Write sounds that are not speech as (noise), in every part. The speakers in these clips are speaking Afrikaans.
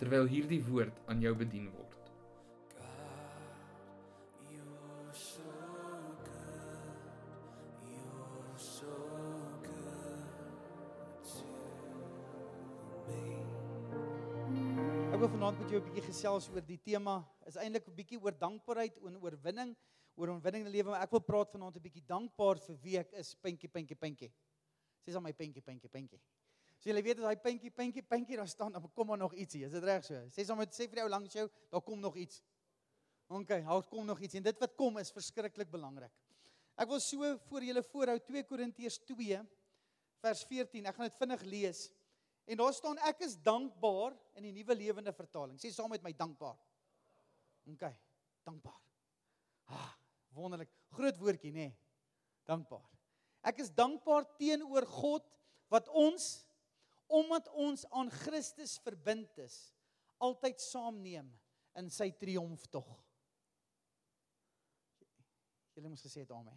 terwyl hierdie woord aan jou bedien word. Ek wil vanaand met jou 'n bietjie gesels oor die tema. Is eintlik 'n bietjie oor dankbaarheid en oorwinning, oor oorwinning in die lewe, maar ek wil praat vanaand 'n bietjie dankbaar vir wie ek is, puntjie puntjie puntjie. Sê aan my puntjie puntjie puntjie. So jy weet as hy puntjie puntjie puntjie daar staan, dan kom maar nog ietsie. Is dit reg so? Sê saam met sê vir jou langs jou, daar kom nog iets. OK, daar kom nog iets en dit wat kom is verskriklik belangrik. Ek wil so voor julle voorhou 2 Korintiërs 2 vers 14. Ek gaan dit vinnig lees. En daar staan ek is dankbaar in die nuwe lewende vertaling. Sê saam met my dankbaar. OK, dankbaar. Ah, wonderlik. Groot woordjie, nê? Nee. Dankbaar. Ek is dankbaar teenoor God wat ons omdat ons aan Christus verbind is, altyd saamneem in sy triomftog. Julle moes gesê het amen.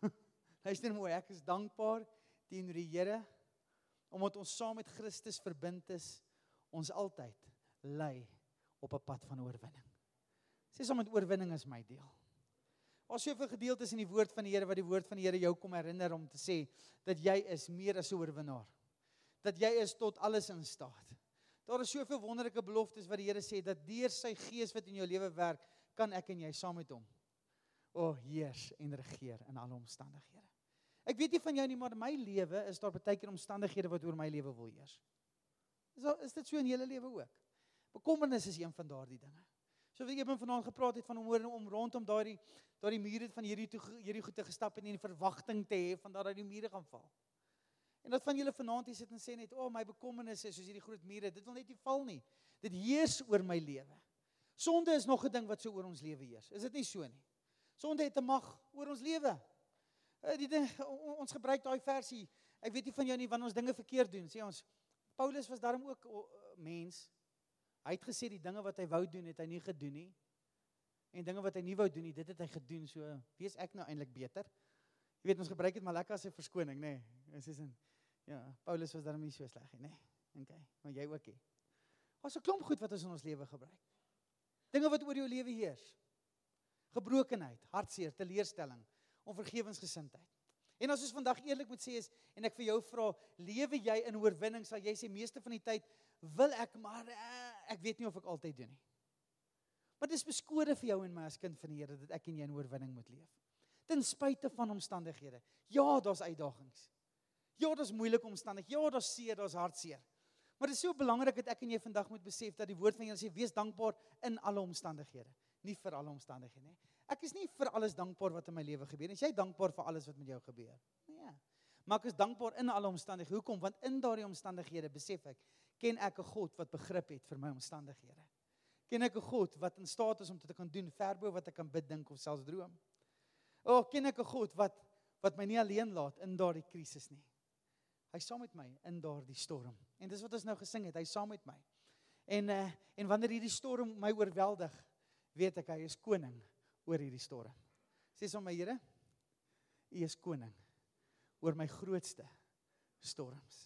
(laughs) Luister mooi, ek is dankbaar teenoor die Here omdat ons saam met Christus verbind is, ons altyd lei op 'n pad van oorwinning. Sê saam met oorwinning is my deel. Daar's soveel gedeeltes in die woord van die Here wat die woord van die Here jou kom herinner om te sê dat jy is meer as 'n oorwinnaar. Dat jy is tot alles in staat. Daar is soveel wonderlike beloftes wat die Here sê dat deur sy gees wat in jou lewe werk, kan ek en jy saam met hom o heers en regeer in alle omstandighede. Ek weet nie van jou nie, maar in my lewe is daar baie keer omstandighede wat oor my lewe wil heers. Is daar, is dit so in julle lewe ook? Bekommernis is een van daardie dinge. So wat ek even vanaand gepraat het van om oor om rondom daardie daardie mure van hierdie toe hierdie goed te gestap en in verwagting te hê van dat daai mure gaan val. En dat van julle vanaand hier sit en sê net, "O, oh, my bekommernis is soos hierdie groot mure, dit wil net nie val nie. Dit heers oor my lewe." Sonde is nog 'n ding wat so oor ons lewe heers. Is dit nie so nie? Sonde het 'n mag oor ons lewe. Eh, die ding, ons gebruik daai versie. Ek weet nie van jou nie wanneer ons dinge verkeerd doen, sê ons Paulus was daarom ook mens. Hy het gesê die dinge wat hy wou doen, het hy nie gedoen nie. En dinge wat hy nie wou doen nie, dit het hy gedoen. So, wie is ek nou eintlik beter? Jy weet ons gebruik dit maar lekker as 'n verskoning, nê. Nee. Ons is in ja, Paulus was daarom nie so sleg nie, nê. Okay, maar jy ook nie. Ons 'n klomp goed wat ons in ons lewe gebruik. Dinge wat oor jou lewe heers. Gebrokenheid, hartseer, teleurstelling, onvergewensgesindheid. En as ons vandag eerlik moet sê is en ek vir jou vra, lewe jy in oorwinning? Sal jy sê meeste van die tyd wil ek maar uh, ek weet nie of ek altyd doen nie. Maar dis beskode vir jou en my as kind van die Here dat ek en jy in oorwinning moet leef. Ten spyte van omstandighede. Ja, daar's uitdagings. Ja, daar's moeilike omstandighede. Ja, daar's seer, daar's hartseer. Maar dit is so belangrik dat ek en jy vandag moet besef dat die woord van Here sê wees dankbaar in alle omstandighede, nie vir alle omstandighede nie. Ek is nie vir alles dankbaar wat in my lewe gebeur nie. Is jy dankbaar vir alles wat met jou gebeur? Nee. Maar ek is dankbaar in alle omstandighede. Hoekom? Want in daardie omstandighede besef ek, ken ek 'n God wat begrip het vir my omstandighede. Ken ek 'n God wat in staat is om dit te kan doen verbo wat ek kan bid, dink of selfs droom. O, oh, ken ek 'n God wat wat my nie alleen laat in daardie krisis nie. Hy's saam met my in daardie storm. En dis wat ons nou gesing het, hy's saam met my. En uh, en wanneer hierdie storm my oorweldig, weet ek hy is koning oor hierdie storm. Sê sommer my Here, U is koning oor my grootste storms.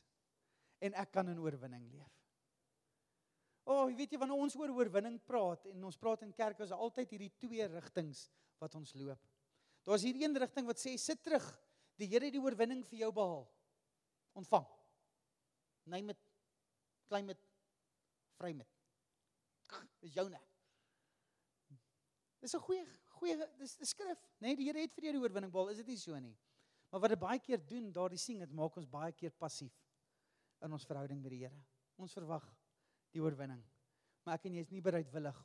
En ek kan in oorwinning leef. O, oh, weet jy wanneer ons oor oorwinning praat en ons praat in kerk is altyd hierdie twee rigtings wat ons loop. Daar's hier een rigting wat sê sit terug. Die Here het die oorwinning vir jou behaal. Ontvang. Neem dit. Klein met vry met. Dis joune. Dis 'n goeie goeie dis die skrif, né? Nee, die Here het vir jou die oorwinning behaal, is dit nie so nie? Maar wat dit baie keer doen, daardie sing dit maak ons baie keer passief in ons verhouding met die Here. Ons verwag die oorwinning. Maar ek en jy is nie bereidwillig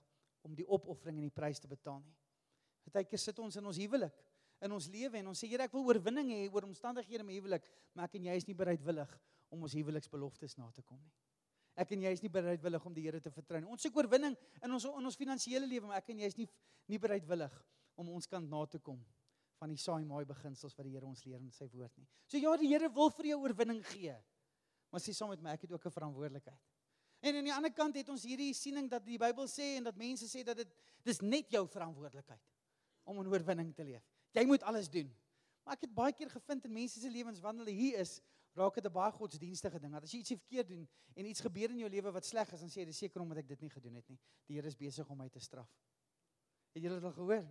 om die opoffering en die prys te betaal nie. Partykeer sit ons in ons huwelik, in ons lewe en ons sê Here, ek wil oorwinning hê oor omstandighede in my huwelik, maar ek en jy is nie bereidwillig om ons huweliksbeloftes na te kom nie. Ek en jy is nie bereidwillig om die Here te vertrou nie. Ons soek oorwinning in ons in ons finansiële lewe, maar ek en jy is nie nie bereidwillig om ons kant na te kom van die saai maai beginsels wat die Here ons leer in sy woord nie. So ja, die Here wil vir jou oorwinning gee. Maar sê saam met my, ek het ook 'n verantwoordelikheid. En aan die ander kant het ons hierdie siening dat die Bybel sê en dat mense sê dat dit dis net jou verantwoordelikheid om 'n oorwinning te leef. Jy moet alles doen. Maar ek het baie keer gevind in mense se lewens wanneer hulle hier is, raak dit 'n baie godsdienstige ding. Dat as jy iets verkeerd doen en iets gebeur in jou lewe wat sleg is, dan sê jy dis seker omdat ek dit nie gedoen het nie. Die Here is besig om my te straf. Het julle dit al gehoor?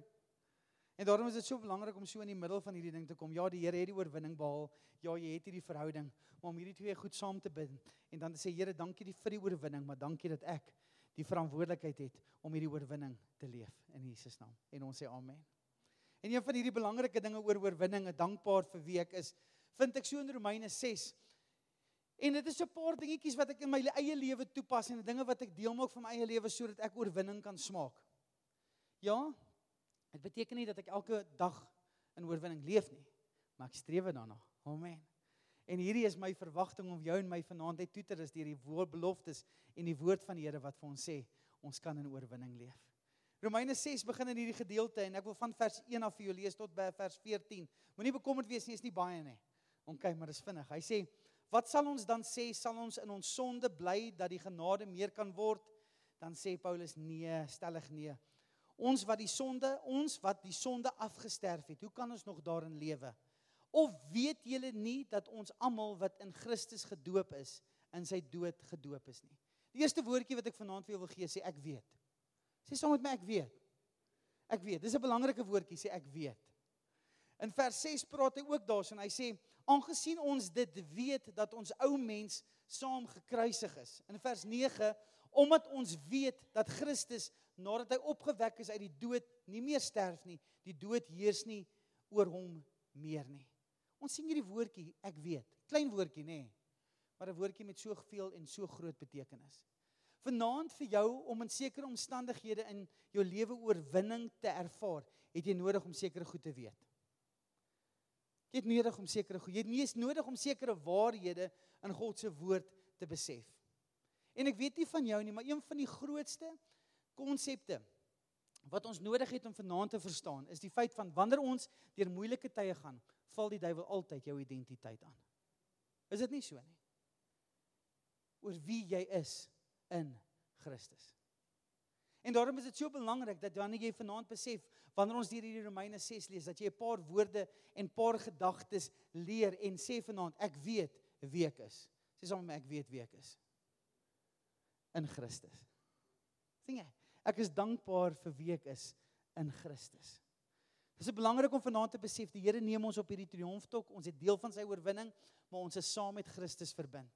En daarom is dit so belangrik om so in die middel van hierdie ding te kom. Ja, die Here het die oorwinning behaal. Ja, jy het hierdie verhouding, maar om hierdie twee goed saam te bind en dan te sê Here, dankie vir die oorwinning, maar dankie dat ek die verantwoordelikheid het om hierdie oorwinning te leef in Jesus naam. En ons sê amen. En een van hierdie belangrike dinge oor oorwinning, 'n dankbaar vir week is vind ek so in Romeine 6. En dit is 'n paar dingetjies wat ek in my eie lewe toepas en dinge wat ek deel maak van my eie lewe sodat ek oorwinning kan smaak. Ja. Dit beteken nie dat ek elke dag in oorwinning leef nie, maar ek streef daarna. Amen. En hierdie is my verwagting om jou en my vanaand te rus deur die woord beloftes en die woord van die Here wat vir ons sê ons kan in oorwinning leef. Romeine 6 begin in hierdie gedeelte en ek wil van vers 1 af vir jou lees tot by vers 14. Moenie bekommerd wees nie, is nie baie nie. OK, maar dis vinnig. Hy sê, "Wat sal ons dan sê? Sal ons in ons sonde bly dat die genade meer kan word?" Dan sê Paulus, "Nee, stellig nee. Ons wat die sonde, ons wat die sonde afgesterf het, hoe kan ons nog daarin lewe? Of weet julle nie dat ons almal wat in Christus gedoop is, in sy dood gedoop is nie?" Die eerste woordjie wat ek vanaand vir jou wil gee, sê ek weet. Sê saam met my ek weet. Ek weet. Dis 'n belangrike woordjie sê ek weet. In vers 6 praat hy ook daarson. Hy sê aangesien ons dit weet dat ons ou mens saam gekruisig is. In vers 9 omdat ons weet dat Christus nadat hy opgewek is uit die dood nie meer sterf nie, die dood heers nie oor hom meer nie. Ons sien hierdie woordjie ek weet. Klein woordjie nê. Maar 'n woordjie met soveel en so groot betekenis vanaand vir jou om in sekere omstandighede in jou lewe oorwinning te ervaar, het jy nodig om sekere goed te weet. Jy het nodig om sekere goed, jy het nie eens nodig om sekere waarhede in God se woord te besef. En ek weet nie van jou nie, maar een van die grootste konsepte wat ons nodig het om vanaand te verstaan, is die feit van wanneer ons deur moeilike tye gaan, val die duiwel altyd jou identiteit aan. Is dit nie so nie? Oor wie jy is in Christus. En daarom is dit so belangrik dat wanneer jy vanaand besef wanneer ons hierdie Romeine 6 lees dat jy 'n paar woorde en paar gedagtes leer en sê vanaand ek weet wie ek is. Sê saam met my ek weet wie ek is. In Christus. sien jy? Ek is dankbaar vir wie ek is in Christus. Dit is belangrik om vanaand te besef die Here neem ons op hierdie triomftog. Ons het deel van sy oorwinning, maar ons is saam met Christus verbind.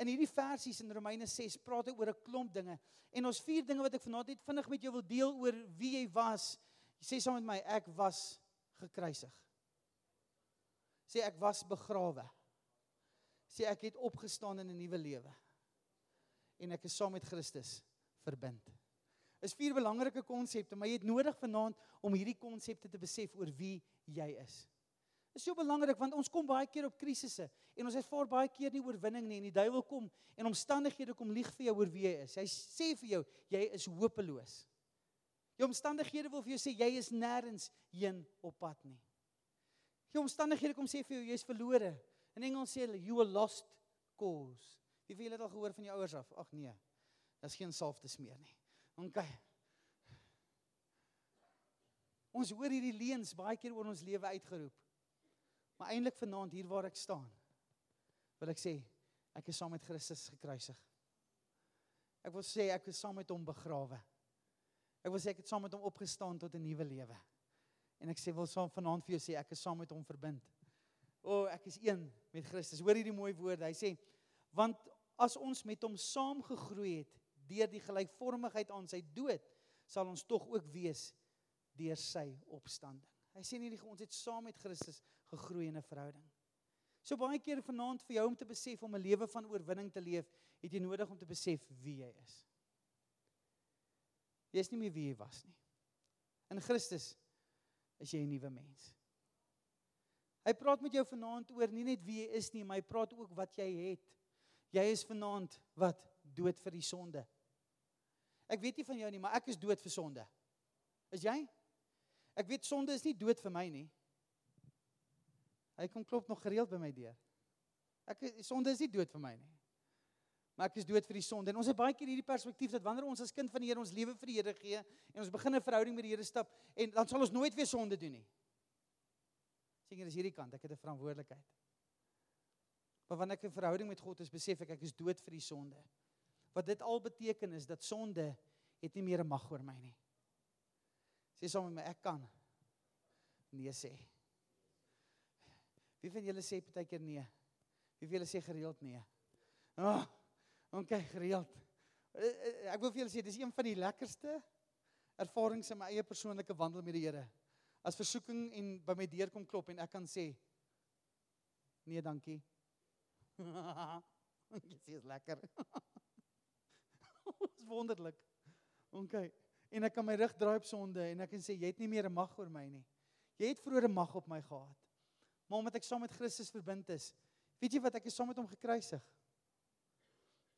In hierdie versies in Romeine 6 praat hy oor 'n klomp dinge. En ons vier dinge wat ek vanaand net vinnig met jou wil deel oor wie jy was. Jy sê saam met my ek was gekruisig. Sê ek was begrawe. Sê ek het opgestaan in 'n nuwe lewe. En ek is saam met Christus verbind. Is vier belangrike konsepte, maar jy het nodig vanaand om hierdie konsepte te besef oor wie jy is. Dit is so belangrik want ons kom baie keer op krisisse en ons ervaar baie keer nie oorwinning nie en die duiwel kom en omstandighede kom lieg vir jou oor wie jy is. Hy sê vir jou jy is hopeloos. Jou omstandighede wil vir jou sê jy is nêrens heen op pad nie. Jou omstandighede kom sê vir jou jy's verlore. In Engels sê hulle you are lost cause. Wie het dit al gehoor van jou ouers af? Ag nee. Daar's geen salf te smeer nie. OK. Ons hoor hierdie leuns baie keer oor ons lewe uitgeroep. Maar eintlik vanaand hier waar ek staan, wil ek sê ek is saam met Christus gekruisig. Ek wil sê ek is saam met hom begrawe. Ek wil sê ek het saam met hom opgestaan tot 'n nuwe lewe. En ek sê wil saam vanaand vir jou sê ek is saam met hom verbind. O, oh, ek is een met Christus. Hoor hierdie mooi woorde. Hy sê want as ons met hom saam gegroei het deur die gelykvormigheid aan sy dood, sal ons tog ook wees deur sy opstanding. Hy sê nie ons het saam met Christus gegroei in 'n verhouding. So baie keer vanaand vir jou om te besef om 'n lewe van oorwinning te leef, het jy nodig om te besef wie jy is. Jy is nie meer wie jy was nie. In Christus is jy 'n nuwe mens. Hy praat met jou vanaand oor nie net wie jy is nie, maar hy praat ook wat jy het. Jy is vanaand wat dood vir die sonde. Ek weet nie van jou nie, maar ek is dood vir sonde. Is jy? Ek weet sonde is nie dood vir my nie. Hy kom klop nog gereeld by my deur. Ek sonde is nie dood vir my nie. Maar ek is dood vir die sonde. En ons het baie keer hierdie perspektief dat wanneer ons as kind van die Here ons lewe vir die Here gee en ons begin 'n verhouding met die Here stap en dan sal ons nooit weer sonde doen nie. Sien jy, dis hierdie kant, ek het 'n verantwoordelikheid. Maar wanneer ek 'n verhouding met God het, besef ek ek is dood vir die sonde. Wat dit al beteken is dat sonde het nie meer 'n mag oor my nie. Sê saam met my, ek kan nee sê. Wie van julle sê partykeer nee? Wie van julle sê gereeld nee? Ah, okay, gereeld. Eh, eh, ek wil vir julle sê dis een van die lekkerste ervarings in my eie persoonlike wandel met die Here. As versoeking en by my deur kom klop en ek kan sê nee, dankie. (laughs) Dit is lekker. (laughs) Dis wonderlik. Okay. En ek kan my rug draai op sonde en ek kan sê jy het nie meer 'n mag oor my nie. Jy het vroeër 'n mag op my gehad. Maar omdat ek saam met Christus verbind is, weet jy wat ek is saam met hom gekruisig.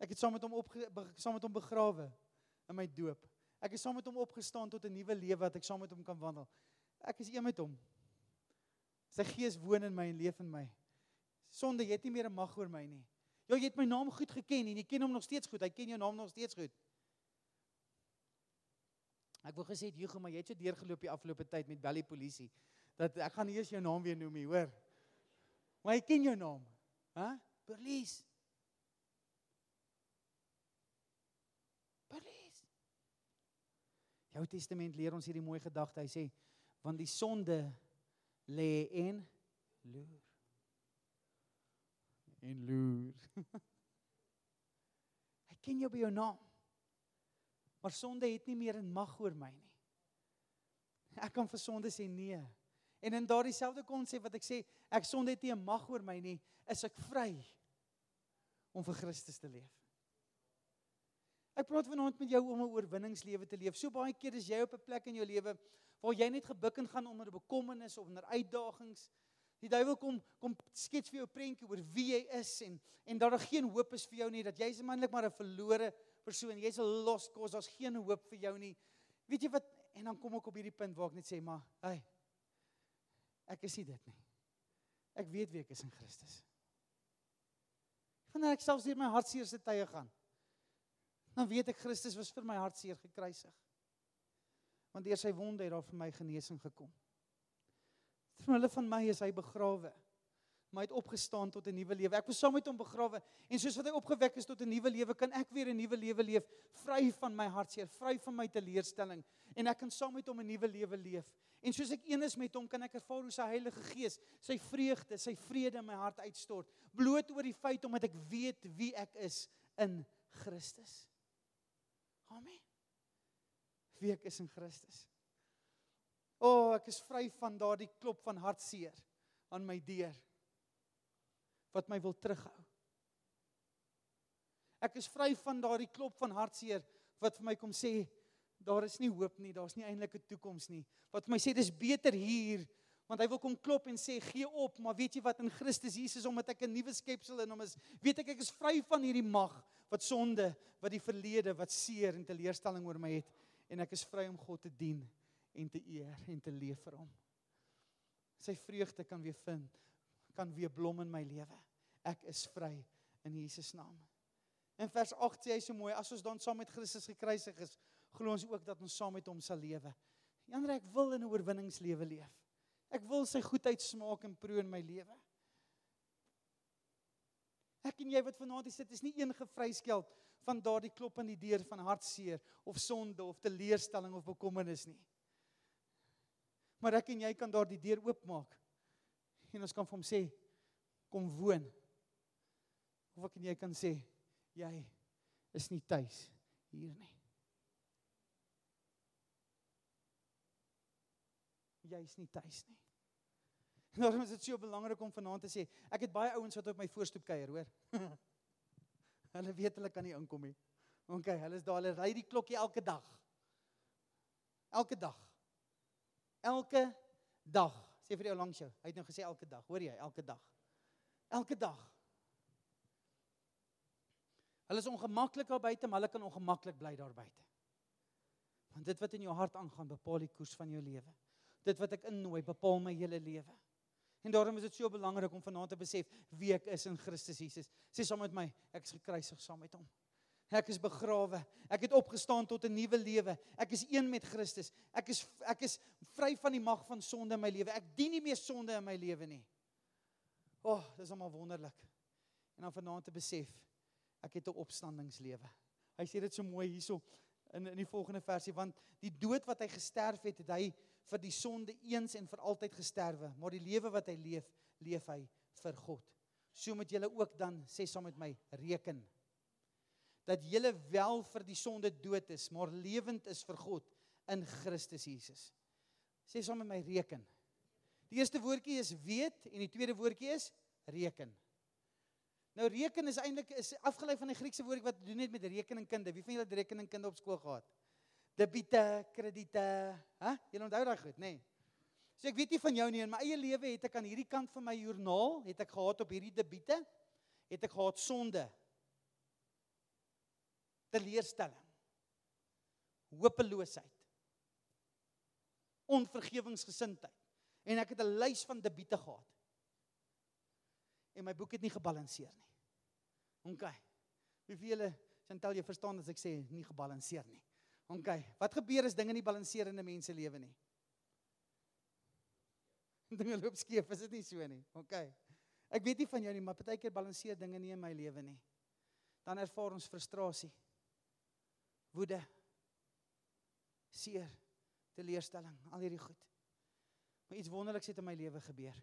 Ek het saam met hom op saam met hom begrawe in my doop. Ek is saam met hom opgestaan tot 'n nuwe lewe wat ek saam met hom kan wandel. Ek is een met hom. Sy gees woon in my en leef in my. Sonde, jy het nie meer 'n mag oor my nie. Ja, jy het my naam goed geken en jy ken hom nog steeds goed. Hy ken jou naam nog steeds goed. Ek wou gesê, "Hugo, maar jy het so deurgeloop die afgelope tyd met Belly polisie dat ek gaan eers jou naam weer noem hier, hoor." Maar hy ken jou naam. Hæ? Berlies. Berlies. Jou testament leer ons hierdie mooi gedagte. Hy sê, "Want die sonde lê en loer." En loer. (laughs) hy ken jou by jou naam. Maar sonde het nie meer 'n mag oor my nie. Ek kan vir sonde sê nee. En in daardie selfde konsep wat ek sê, ek sonde het nie 'n mag oor my nie, is ek vry om vir Christus te leef. Ek praat vanaand met jou om 'n oorwinningslewe te leef. So baie keer is jy op 'n plek in jou lewe waar jy net gebuk en gaan onder bekommernis of onder uitdagings. Die duiwel kom kom skets vir jou 'n prentjie oor wie jy is en en daar geen hoop is vir jou nie, dat jy's eintlik maar 'n verlore persoon, jy's 'n lost cause, daar's geen hoop vir jou nie. Weet jy wat? En dan kom ek op hierdie punt waar ek net sê, maar hey, ek is nie dit nie. Ek weet wie ek is in Christus. Wanneer ek selfs deur my hartseer se tye gaan, dan weet ek Christus was vir my hartseer gekruisig. Want deur sy wonde het daar vir my genesing gekom. Vir hulle van my is hy begrawe maar hy het opgestaan tot 'n nuwe lewe. Ek was saam met hom begrawe en soos wat hy opgewek is tot 'n nuwe lewe, kan ek weer 'n nuwe lewe leef, vry van my hartseer, vry van my teleurstelling en ek kan saam met hom 'n nuwe lewe leef. En soos ek een is met hom, kan ek ervaar hoe sy Heilige Gees, sy vreugde, sy vrede in my hart uitstort, bloot oor die feit omdat ek weet wie ek is in Christus. Amen. Wie ek is in Christus. O, oh, ek is vry van daardie klop van hartseer aan my deur wat my wil terughou. Ek is vry van daardie klop van hartseer wat vir my kom sê daar is nie hoop nie, daar's nie eintlik 'n toekoms nie. Wat my sê dis beter hier want hy wil kom klop en sê gee op, maar weet jy wat in Christus Jesus omdat ek 'n nuwe skepsel in hom is, weet ek ek is vry van hierdie mag wat sonde, wat die verlede, wat seer en teleurstelling oor my het en ek is vry om God te dien en te eer en te leef vir hom. Sy vreugde kan weer vind kan weer blom in my lewe. Ek is vry in Jesus naam. In vers 8 sê hy so mooi, as ons dan saam met Christus gekruisig is, glo ons ook dat ons saam met hom sal lewe. Janre, ek wil in 'n oorwinningslewe leef. Ek wil sy goedheid smaak en proe in my lewe. Ek en jy wat vanaand hier sit, is nie een gevryskeld van daardie klop aan die deur van hartseer of sonde of teleurstelling of bekommernis nie. Maar ek en jy kan daardie deur oopmaak en ons kan vir hom sê kom woon. Of ek en jy kan sê jy is nie tuis hier nie. Jy is nie tuis nie. En daarom is dit so belangrik om vanaand te sê, ek het baie ouens wat op my voorstoep kuier, hoor. (laughs) hulle weet hulle kan nie inkom nie. OK, hulle is daar, hulle ry die klokkie elke dag. Elke dag. Elke dag. Sê vir jou langs jou. Hy het nou gesê elke dag. Hoor jy? Elke dag. Elke dag. Hulle is ongemaklik daar buite, maar hulle kan ongemaklik bly daar buite. Want dit wat in jou hart aangaan, bepaal die koers van jou lewe. Dit wat ek innooi, bepaal my hele lewe. En daarom is dit so belangrik om vanaand te besef wie ek is in Christus Jesus. Sê saam met my, ek is gekruisig saam met hom. Ek is begrawe. Ek het opgestaan tot 'n nuwe lewe. Ek is een met Christus. Ek is ek is vry van die mag van sonde in my lewe. Ek dien nie meer sonde in my lewe nie. O, oh, dis almal wonderlik. En dan vanaand te besef ek het 'n opstandingslewe. Hy sê dit so mooi hierso in in die volgende versie want die dood wat hy gesterf het, het hy vir die sonde eens en vir altyd gesterwe, maar die lewe wat hy leef, leef hy vir God. So moet julle ook dan sê saam met my reken dat julle wel vir die sonde dood is, maar lewend is vir God in Christus Jesus. Sê saam met my reken. Die eerste woordjie is weet en die tweede woordjie is reken. Nou reken is eintlik is afgelei van die Griekse woord wat doen net met rekeningkunde. Wie van julle het rekeningkunde op skool gehad? Debiete, krediete, hè? Jy onthou daai goed, nê? Nee. So ek weet nie van jou nie, in my eie lewe het ek aan hierdie kant van my joernaal, het ek gehad op hierdie debiete, het ek gehad sonde. Teleurstelling. Hopeloosheid. Onvergewingsgesindheid. En ek het 'n lys van debiete gehad en my boek het nie gebalanseer nie. OK. Wie vir julle Chantal jy verstaan as ek sê nie gebalanseer nie. OK. Wat gebeur as dinge nie balanseer in 'n mens se lewe nie? (laughs) Dinge loop skeef, is dit nie so nie? OK. Ek weet nie van jou nie, maar partykeer balanseer dinge nie in my lewe nie. Dan ervaar ons frustrasie. Woede. Seer. Teleurstelling, al hierdie goed. Maar iets wonderliks het in my lewe gebeur.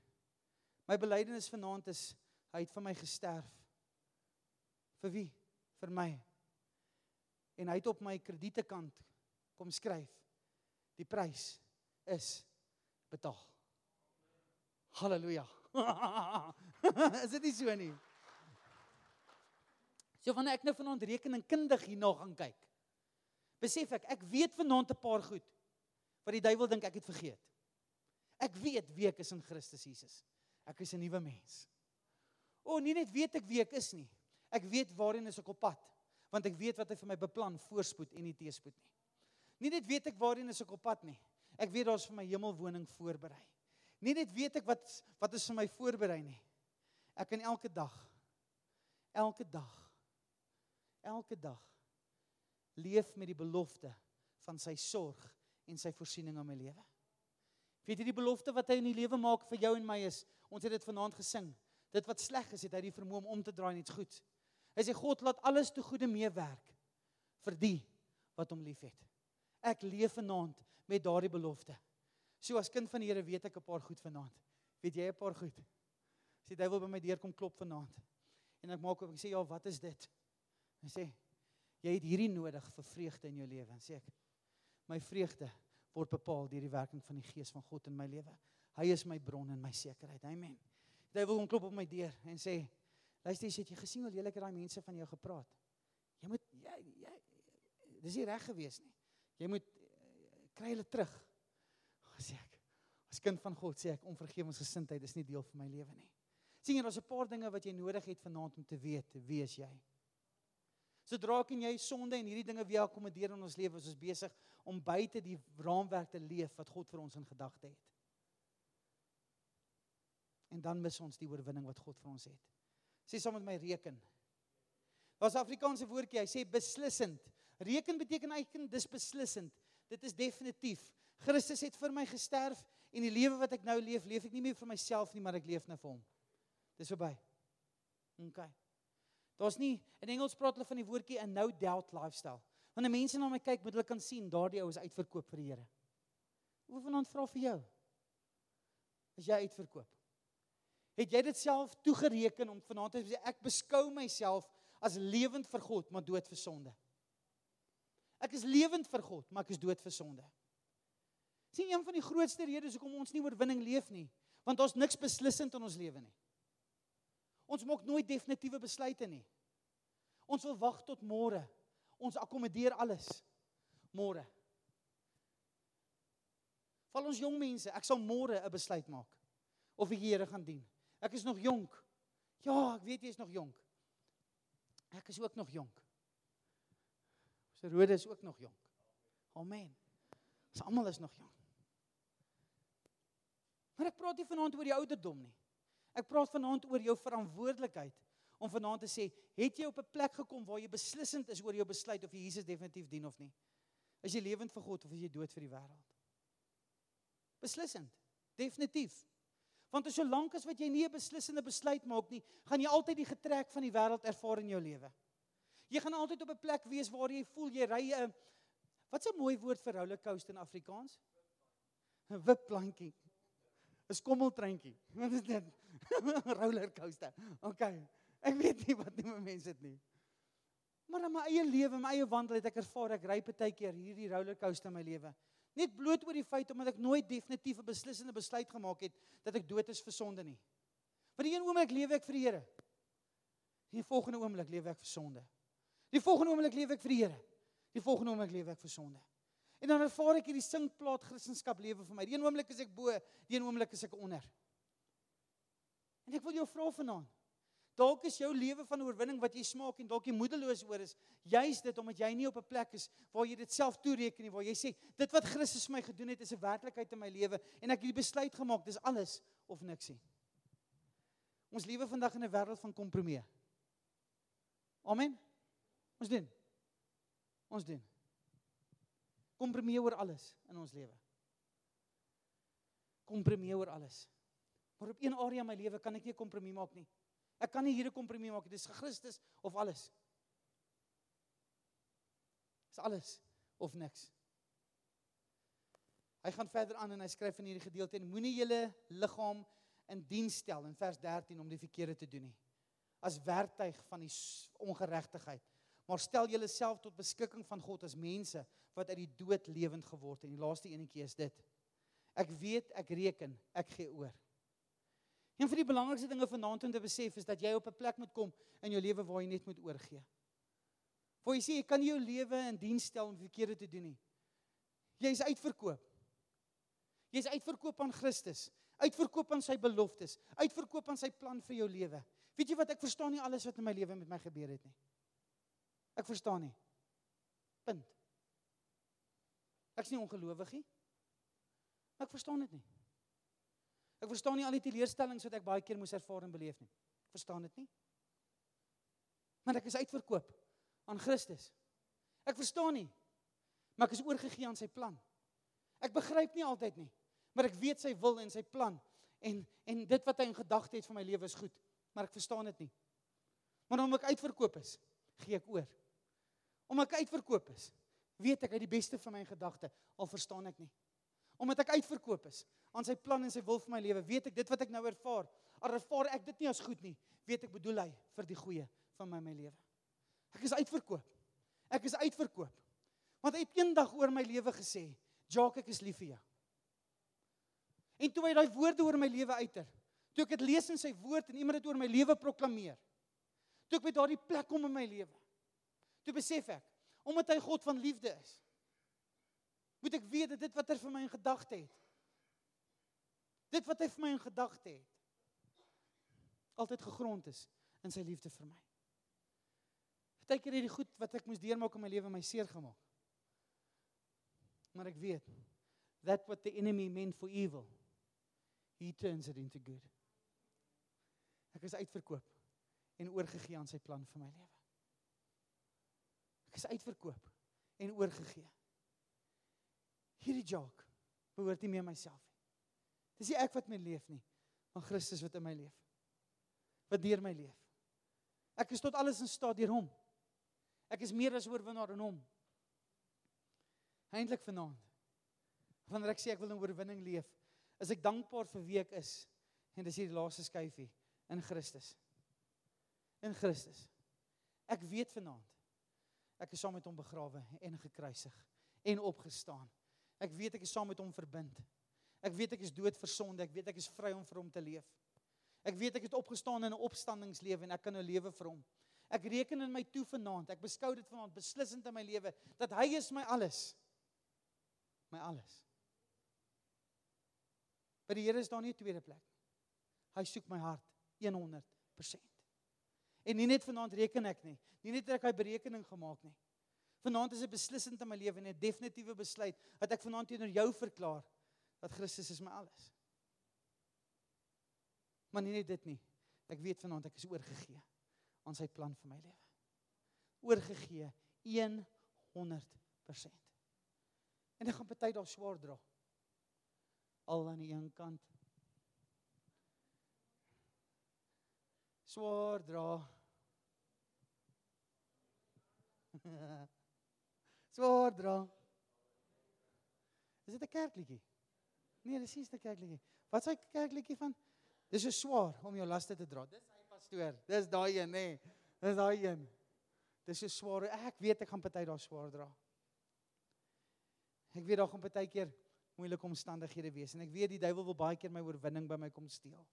My belydenis vanaand is hy het vir my gesterf. Vir wie? Vir my. En hy het op my kredietekant kom skryf. Die prys is betaal. Halleluja. (laughs) is dit nie so nie? So wanneer ek nou vanaand rekeningkundig hierna gaan kyk, besef ek ek weet vanaand 'n paar goed wat die duiwel dink ek het vergeet. Ek weet wie ek is in Christus Jesus. Ek is 'n nuwe mens. O, nie net weet ek wie ek is nie. Ek weet waarheen ek op pad, want ek weet wat hy vir my beplan, voorspoed en nie teëspoed nie. Nie net weet ek waarheen ek op pad nie. Ek weet daar's vir my hemelwoning voorberei. Nie net weet ek wat wat is vir my voorberei nie. Ek kan elke dag elke dag elke dag leef met die belofte van sy sorg en sy voorsiening in my lewe. Weet jy die belofte wat hy in die lewe maak vir jou en my is Ons het dit vanaand gesing. Dit wat sleg is, het hy die vermoë om om te draai iets goeds. Hy sê God laat alles te goeie meewerk vir die wat hom liefhet. Ek leef vanaand met daardie belofte. So as kind van die Here weet ek 'n paar goed vanaand. Weet jy 'n paar goed? Sê hy wil by my deur kom klop vanaand. En ek maak ek sê ja, wat is dit? Hy sê jy het hierdie nodig vir vreugde in jou lewe. Sê ek my vreugde word bepaal deur die werking van die Gees van God in my lewe. Hy is my bron en my sekerheid. Amen. Hy wil hom klop op my deur en sê: "Luister, jy het jy gesien hoe lelik daai mense van jou gepraat? Jy moet jy jy dis nie reg gewees nie. Jy moet uh, kry hulle terug." Sê ek. As kind van God sê ek onvergewensgesindheid is nie deel van my lewe nie. sien jy daar's 'n paar dinge wat jy nodig het vanaand om te weet wie is jy? Sodra kan jy sonde en hierdie dinge weer akkommodeer in ons lewe, ons is besig om buite die raamwerk te leef wat God vir ons in gedagte het en dan mis ons die oorwinning wat God vir ons het. Sê saam met my reken. Daar's 'n Afrikaanse woordjie, hy sê beslissend. Reken beteken eintlik dis beslissend. Dit is definitief. Christus het vir my gesterf en die lewe wat ek nou leef, leef ek nie meer vir myself nie, maar ek leef nou vir hom. Dis verby. OK. Daar's nie in Engels praat hulle van die woordjie 'n no doubt lifestyle. Wanneer mense na my kyk, moet hulle kan sien daardie ou is uitverkoop vir die Here. Hoe vanaand vra vir jou? Is jy uitverkoop? Het jy dit self toegereken om vanaand te sê ek beskou myself as lewend vir God, maar dood vir sonde? Ek is lewend vir God, maar ek is dood vir sonde. Sien een van die grootste redes hoekom ons nie oorwinning leef nie, want ons niks beslissend in ons lewe nie. Ons maak nooit definitiewe besluite nie. Ons wil wag tot môre. Ons akkommodeer alles môre. Val ons jong mense, ek sal môre 'n besluit maak of ek die Here gaan dien. Ek is nog jonk. Ja, ek weet jy is nog jonk. Ek is ook nog jonk. Ons Rode is ook nog jonk. Amen. Ons almal is nog jonk. Maar ek praat nie vanaand oor die ouderdom nie. Ek praat vanaand oor jou verantwoordelikheid om vanaand te sê, het jy op 'n plek gekom waar jy beslissend is oor jou besluit of jy Jesus definitief dien of nie? Is jy lewend vir God of is jy dood vir die wêreld? Beslissend. Definitief. Want as solank as wat jy nie 'n beslissende besluit maak nie, gaan jy altyd die getrek van die wêreld ervaar in jou lewe. Jy gaan altyd op 'n plek wees waar jy voel jy ry 'n Wat's 'n mooi woord vir rollercoaster in Afrikaans? 'n Wipplantjie. 'n Skommeltreintjie. Wat (laughs) is dit? (laughs) rollercoaster. OK. Ek weet nie wat noem mense dit nie. Maar in my eie lewe, my eie wandel het ek ervaar ek ry baie keer hierdie rollercoaster in my lewe. Net bloot oor die feit omdat ek nooit definitief 'n beslissende besluit gemaak het dat ek dood is vir sonde nie. Want die een oomblik lewe ek vir die Here. Die volgende oomblik lewe ek vir sonde. Die volgende oomblik lewe ek vir die Here. Die volgende oomblik lewe ek vir sonde. En dan ervaar ek hierdie sinkplaat Christendom lewe vir my. Die een oomblik is ek bo, die een oomblik is ek onder. En ek wil jou vra vanaand. Dalk is jou lewe van oorwinning wat jy smaak en dalk jy moedeloos oor is, juis dit omdat jy nie op 'n plek is waar jy dit self toereken nie, waar jy sê dit wat Christus vir my gedoen het is 'n werklikheid in my lewe en ek het die besluit gemaak, dis alles of niks nie. Ons lewe vandag in 'n wêreld van kompromie. Amen. Ons doen. Ons doen. Kompromie oor alles in ons lewe. Kompromie oor alles. Maar op een area in my lewe kan ek nie kompromie maak nie. Ek kan nie hier 'n kompromie maak nie. Dis Christus of alles. Dis alles of niks. Hy gaan verder aan en hy skryf in hierdie gedeelte en moenie julle liggaam in diens stel in vers 13 om die verkeerde te doen nie. As werktuig van die ongeregtigheid. Maar stel julleself tot beskikking van God as mense wat uit die dood lewend geword het. En die laaste enetjie is dit. Ek weet, ek reken, ek gee oor. Een van die belangrikste dinge vanaand om te besef is dat jy op 'n plek moet kom in jou lewe waar jy net moet oorgee. Waar jy sê jy kan jou lewe in diens stel om verkeerde te doen nie. Jy is uitverkoop. Jy is uitverkoop aan Christus, uitverkoop aan sy beloftes, uitverkoop aan sy plan vir jou lewe. Weet jy wat ek verstaan nie alles wat in my lewe met my gebeur het nie. Ek verstaan nie. Punt. Ek's nie ongelowig nie. Ek verstaan dit nie. Ek verstaan nie al die teleurstellings wat ek baie keer moes ervaar en beleef nie. Ek verstaan dit nie. Maar ek is uitverkoop aan Christus. Ek verstaan nie. Maar ek is oorgegee aan sy plan. Ek begryp nie altyd nie, maar ek weet sy wil en sy plan en en dit wat hy in gedagte het vir my lewe is goed, maar ek verstaan dit nie. Maar omdat ek uitverkoop is, gee ek oor. Omdat ek uitverkoop is, weet ek hy die beste van my gedagte, al verstaan ek nie omdat ek uitverkoop is aan sy plan en sy wil vir my lewe, weet ek dit wat ek nou ervaar, al ervaar ek dit nie as goed nie, weet ek bedoel hy vir die goeie van my my lewe. Ek is uitverkoop. Ek is uitverkoop. Want hy het eendag oor my lewe gesê, "Jacques, ek is lief vir jou." En toe hy daai woorde oor my lewe uiter, toe ek dit lees in sy woord en iemand dit oor my lewe proklameer, toe ek by daardie plek kom in my lewe, toe besef ek, omdat hy God van liefde is, moet ek weet dat dit wat hy vir my in gedagte het dit wat hy vir my in gedagte het altyd gegrond is in sy liefde vir my. Partykeer het die goed wat ek moes deurmaak in my lewe my seer gemaak. Maar ek weet that what the enemy meant for evil he turns it into good. Ek is uitverkoop en oorgegee aan sy plan vir my lewe. Ek is uitverkoop en oorgegee hierdie jalk behoort nie meer myself nie. Dis nie ek wat my leef nie, maar Christus wat in my leef. Wat deur my leef. Ek is tot alles in staat deur hom. Ek is meer as oorwinnaar in hom. Eintlik vanaand. Wanneer ek sê ek wil in oorwinning leef, is ek dankbaar vir wie ek is en dis hierdie laaste skyfie in Christus. In Christus. Ek weet vanaand ek is saam met hom begrawe en gekruisig en opgestaan. Ek weet ek is saam met hom verbind. Ek weet ek is dood vir sonde. Ek weet ek is vry om vir hom te leef. Ek weet ek het opgestaan in 'n opstandingslewe en ek kan nou lewe vir hom. Ek reken in my toe vanaand. Ek beskou dit vanaand beslissend in my lewe dat hy is my alles. My alles. By die Here is daar nie 'n tweede plek. Hy soek my hart 100%. En nie net vanaand reken ek nie. Nie net ek daai berekening gemaak nie. Vanaand is 'n beslissend in my lewe en 'n definitiewe besluit dat ek vanaand teenoor jou verklaar dat Christus is my alles. Maar nie net dit nie. Ek weet vanaand ek is oorgegee aan sy plan vir my lewe. Oorgegee 100%. En ek gaan party daar swaar dra. Al aan die een kant swaar dra. (laughs) swaar dra. Is dit 'n kerkliedjie? Nee, dis nie 'n kerkliedjie. Wat sê kerkliedjie van? Dis so swaar om jou laste te dra. Dis hy pastoor. Dis daai een, nê. Nee. Dis daai een. Dis so swaar. Ek weet ek gaan party daar swaar dra. Ek weet daar gaan baie keer moeilike omstandighede wees en ek weet die duiwel wil baie keer my oorwinning by my kom steel.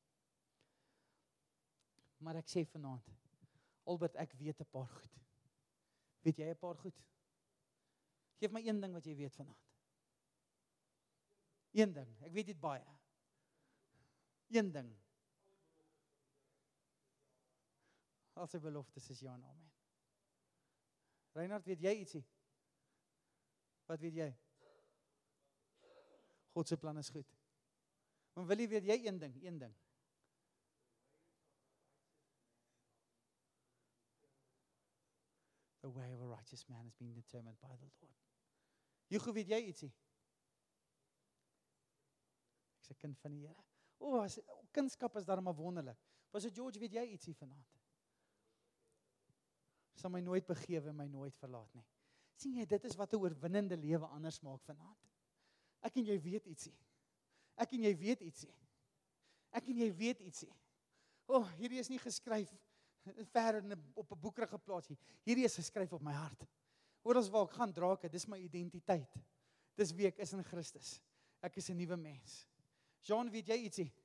Maar ek sê vanaand, Albert, ek weet 'n paar goed. Weet jy 'n paar goed? Geef my een ding wat jy weet vanaand. Een ding. Ek weet dit baie. Een ding. Al sy beloftes is ja en amen. Reinhard, weet jy ietsie? Wat weet jy? God se plan is goed. Maar wil jy weet jy een ding, een ding. The way of a righteous man has been determined by the Lord. Jy gou weet jy ietsie? Ek's 'n kind van die Here. O, oh, as kunskap is daarom wonderlik. Was dit George, weet jy ietsie vanaand? Sal my nooit begewe, my nooit verlaat nie. sien jy, dit is wat 'n oorwinnende lewe anders maak vanaand. Ek en jy weet ietsie. Ek en jy weet ietsie. Ek en jy weet ietsie. O, oh, hierdie is nie geskryf (laughs) ver in 'n op 'n boekrig geplaas nie. Hierdie is geskryf op my hart. Oral waar ek gaan dra ek, dis my identiteit. Dis wie ek is in Christus. Ek is 'n nuwe mens. Jean, weet jy ietsie? (laughs)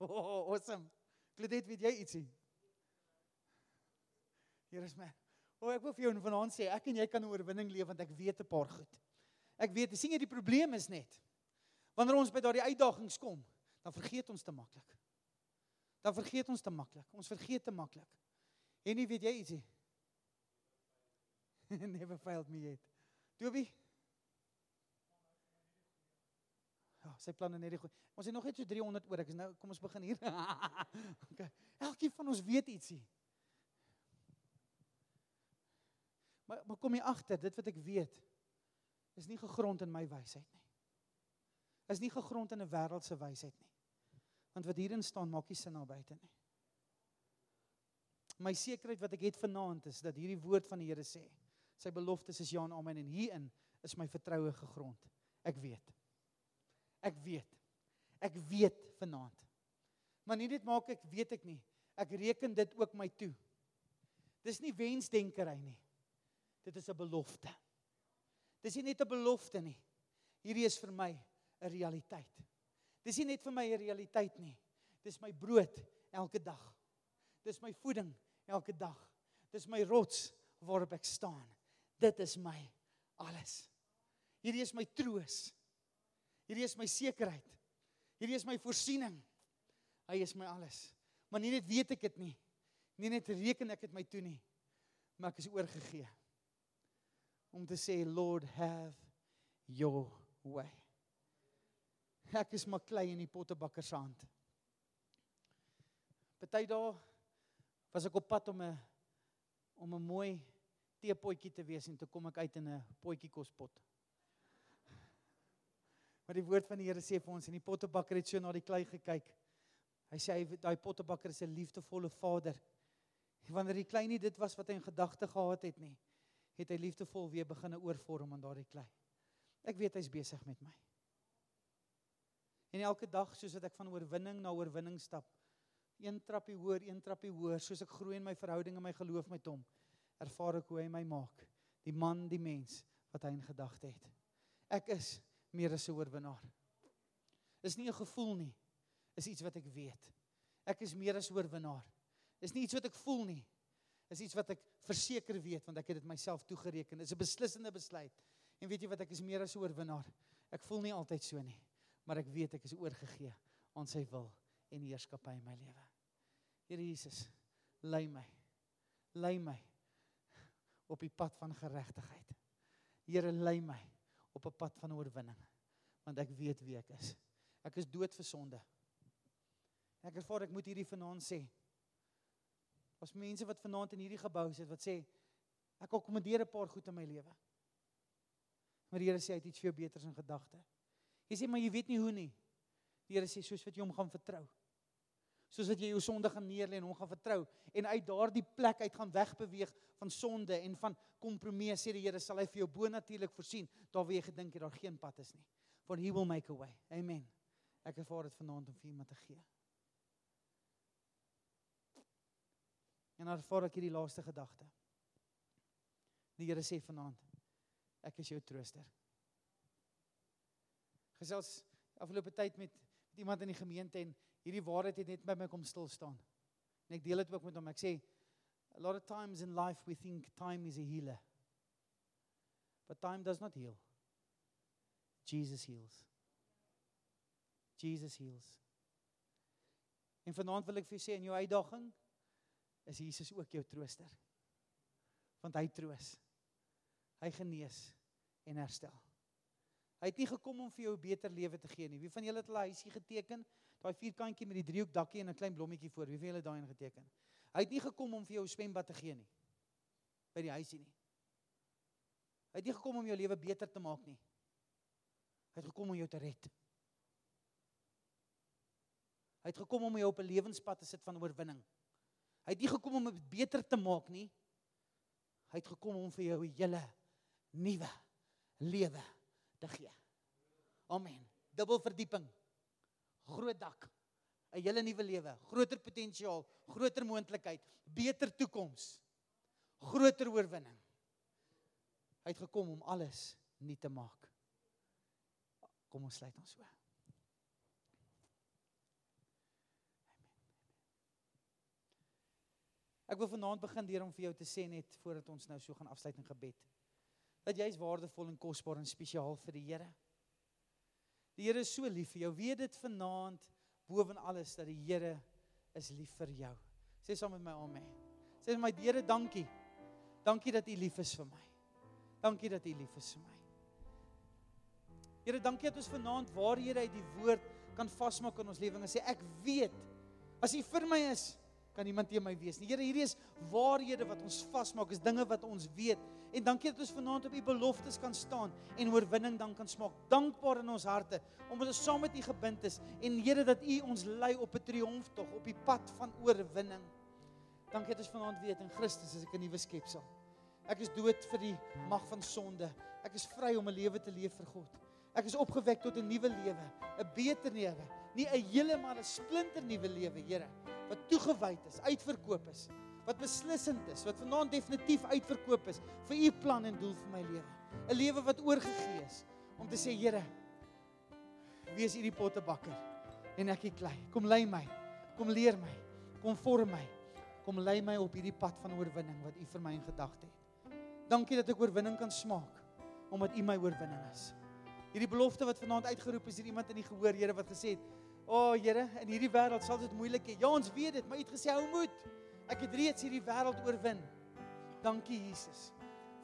Oh, awesome. Kledet, weet jy ietsie? Here is my. O, ek wil vir jou vanaand sê, ek en jy kan 'n oorwinning leef want ek weet 'n paar goed. Ek weet, sien jy die probleem is net wanneer ons by daardie uitdagings kom, dan vergeet ons te maklik. Dan vergeet ons te maklik. Ons vergeet te maklik. En nie weet jy ietsie? (laughs) Never failed me yet. Toby? Ja, sy planne net goed. Ons het nog net so 300 oor. Ek is nou kom ons begin hier. (laughs) okay. Elkeen van ons weet ietsie. Maar maar kom jy agter dit wat ek weet is nie gegrond in my wysheid nie. Is nie gegrond in 'n wêreldse wysheid nie. Want wat hierin staan maak nie sin na buite nie. My sekerheid wat ek het vanaand is dat hierdie woord van die Here sê, sy beloftes is ja en amen en hierin is my vertroue gegrond. Ek weet. Ek weet. Ek weet vanaand. Maar nie dit maak ek weet ek nie. Ek reken dit ook my toe. Dis nie wensdenkery nie. Dit is 'n belofte. Dis nie net 'n belofte nie. Hierdie is vir my 'n realiteit. Dis nie net vir my 'n realiteit nie. Dis my brood elke dag. Dis my voeding elke dag. Dis my rots waarop ek staan. Dit is my alles. Hierdie is my troos. Hierdie is my sekerheid. Hierdie is my voorsiening. Hy is my alles. Maar nie net weet ek dit nie. Nie net reken ek dit my toe nie. Maar ek is oorgegee om te sê Lord have your way. Ek is maar klei in die pottebakker se hand. Party dae was ek op pad om 'n om 'n mooi teepotjie te wees en toe kom ek uit in 'n potjie kospot. Maar die woord van die Here sê vir ons en die pottebakker het so na die klei gekyk. Hy sê hy daai pottebakker is 'n liefdevolle vader. En wanneer die klei nie dit was wat hy in gedagte gehad het nie, het hy liefdevol weer begine oorvorm aan daardie klei. Ek weet hy's besig met my. En elke dag soos wat ek van oorwinning na oorwinning stap, een trappie hoër, een trappie hoër, soos ek groei in my verhouding en my geloof met hom, ervaar ek hoe hy my maak, die man, die mens wat hy in gedagte het. Ek is meer as 'n oorwinnaar. Is nie 'n gevoel nie, is iets wat ek weet. Ek is meer as oorwinnaar. Is nie iets wat ek voel nie, is iets wat ek verseker weet want ek het dit myself toegereken. Dit is 'n beslissende besluit. En weet jy wat ek is meer as 'n oorwinnaar. Ek voel nie altyd so nie, maar ek weet ek is oorgegee aan sy wil en heerskappy in my lewe. Here Jesus, lei my. Lei my op die pad van geregtigheid. Here, lei my op 'n pad van oorwinning, want ek weet wie ek is. Ek is dood vir sonde. Ek ervaar ek moet hierdie vanaand sê. Ons mense wat vanaand in hierdie gebou sit wat sê ek akkommodeer 'n paar goed in my lewe. Maar die Here sê hy het iets vir jou beters in gedagte. Jy sê maar jy weet nie hoe nie. Die Here sê soos wat jy hom gaan vertrou. Soos wat jy jou sonde gaan neerlê en hom gaan vertrou en uit daardie plek uit gaan wegbeweeg van sonde en van kompromie sê die Here sal hy vir jou bonatuurlik voorsien daar waar jy gedink het daar geen pad is nie. For he will make a way. Amen. Ek ervaar dit vanaand om vir iemand te gee. En dan ervaar ek hierdie laaste gedagte. Die Here sê vanaand ek is jou trooster gesels afgelope tyd met, met iemand in die gemeente en hierdie waarheid het net by my kom stil staan. En ek deel dit ook met hom. Ek sê a lot of times in life we think time is a healer. But time does not heal. Jesus heals. Jesus heals. En vanaand wil ek vir jou sê in jou uitdaging is Jesus ook jou trooster. Want hy troos. Hy genees en herstel. Hy het nie gekom om vir jou 'n beter lewe te gee nie. Wie van julle het al 'n huisie geteken? Daai vierkantjie met die driehoek dakkie en 'n klein blommetjie voor. Wie van julle het daai ingeteken? Hy het nie gekom om vir jou 'n swembad te gee nie. By die huisie nie. Hy het nie gekom om jou lewe beter te maak nie. Hy het gekom om jou te red. Hy het gekom om jou op 'n lewenspad te sit van oorwinning. Hy het nie gekom om dit beter te maak nie. Hy het gekom om vir jou 'n hele nuwe lewe te gee. Amen. Dubbel verdieping. Groot dak. 'n Hele nuwe lewe, groter potensiaal, groter moontlikheid, beter toekoms. Groter oorwinning. Hy het gekom om alles nuut te maak. Kom ons sluit ons so. Ek wil vanaand begin deur om vir jou te sê net voordat ons nou so gaan afsluit in gebed dat jy is waardevol en kosbaar en spesiaal vir die Here. Die Here is so lief vir jou. Weet dit vanaand boven alles dat die Here is lief vir jou. Sê saam met my amen. Sê my Here, dankie. Dankie dat U lief is vir my. Dankie dat U lief is vir my. Here, dankie dat ons vanaand waar Here uit die woord kan vasmaak in ons lewens en sê ek weet as U vir my is, kan niemand teen my wees nie. Here, hierdie is waarhede wat ons vasmaak, is dinge wat ons weet. En dankie dat ons vanaand op u beloftes kan staan en oorwinning dan kan smaak. Dankbaar in ons harte omdat ons saam met u gebind is en Here dat u ons lei op 'n triomftog op die pad van oorwinning. Dankie dat ons vanaand weet in Christus is ek 'n nuwe skepsel. Ek is dood vir die mag van sonde. Ek is vry om 'n lewe te leef vir God. Ek is opgewek tot 'n nuwe lewe, 'n beter lewe, nie 'n hele maar 'n splinter nuwe lewe, Here, wat toegewyd is, uitverkoop is wat beslissend is, wat vanaand definitief uitverkoop is vir u plan en doel vir my lewe. 'n Lewe wat oorgegee is om te sê Here, wees u die pottebakker en ek die klei. Kom lei my. Kom leer my. Kom vorm my. Kom lei my op hierdie pad van oorwinning wat u vir my in gedagte het. Dankie dat ek oorwinning kan smaak omdat u my oorwinning is. Hierdie belofte wat vanaand uitgeroep is, hier iemand in die gehoor, Here wat gesê het, "O oh, Here, in hierdie wêreld sal dit moeilik wees." Ja, ons weet dit, maar u het gesê hou moed. Ek het reeds hierdie wêreld oorwin. Dankie Jesus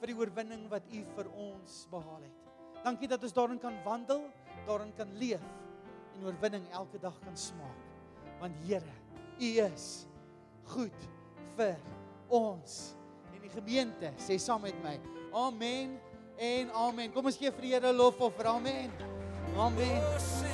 vir die oorwinning wat U vir ons behaal het. Dankie dat ons daarin kan wandel, daarin kan leef en oorwinning elke dag kan smaak. Want Here, U is goed vir ons. En die gemeente sê saam met my: Amen en amen. Kom ons gee vir die Here lof of amen. Amen. Oh,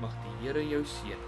Mag die Here jou seën.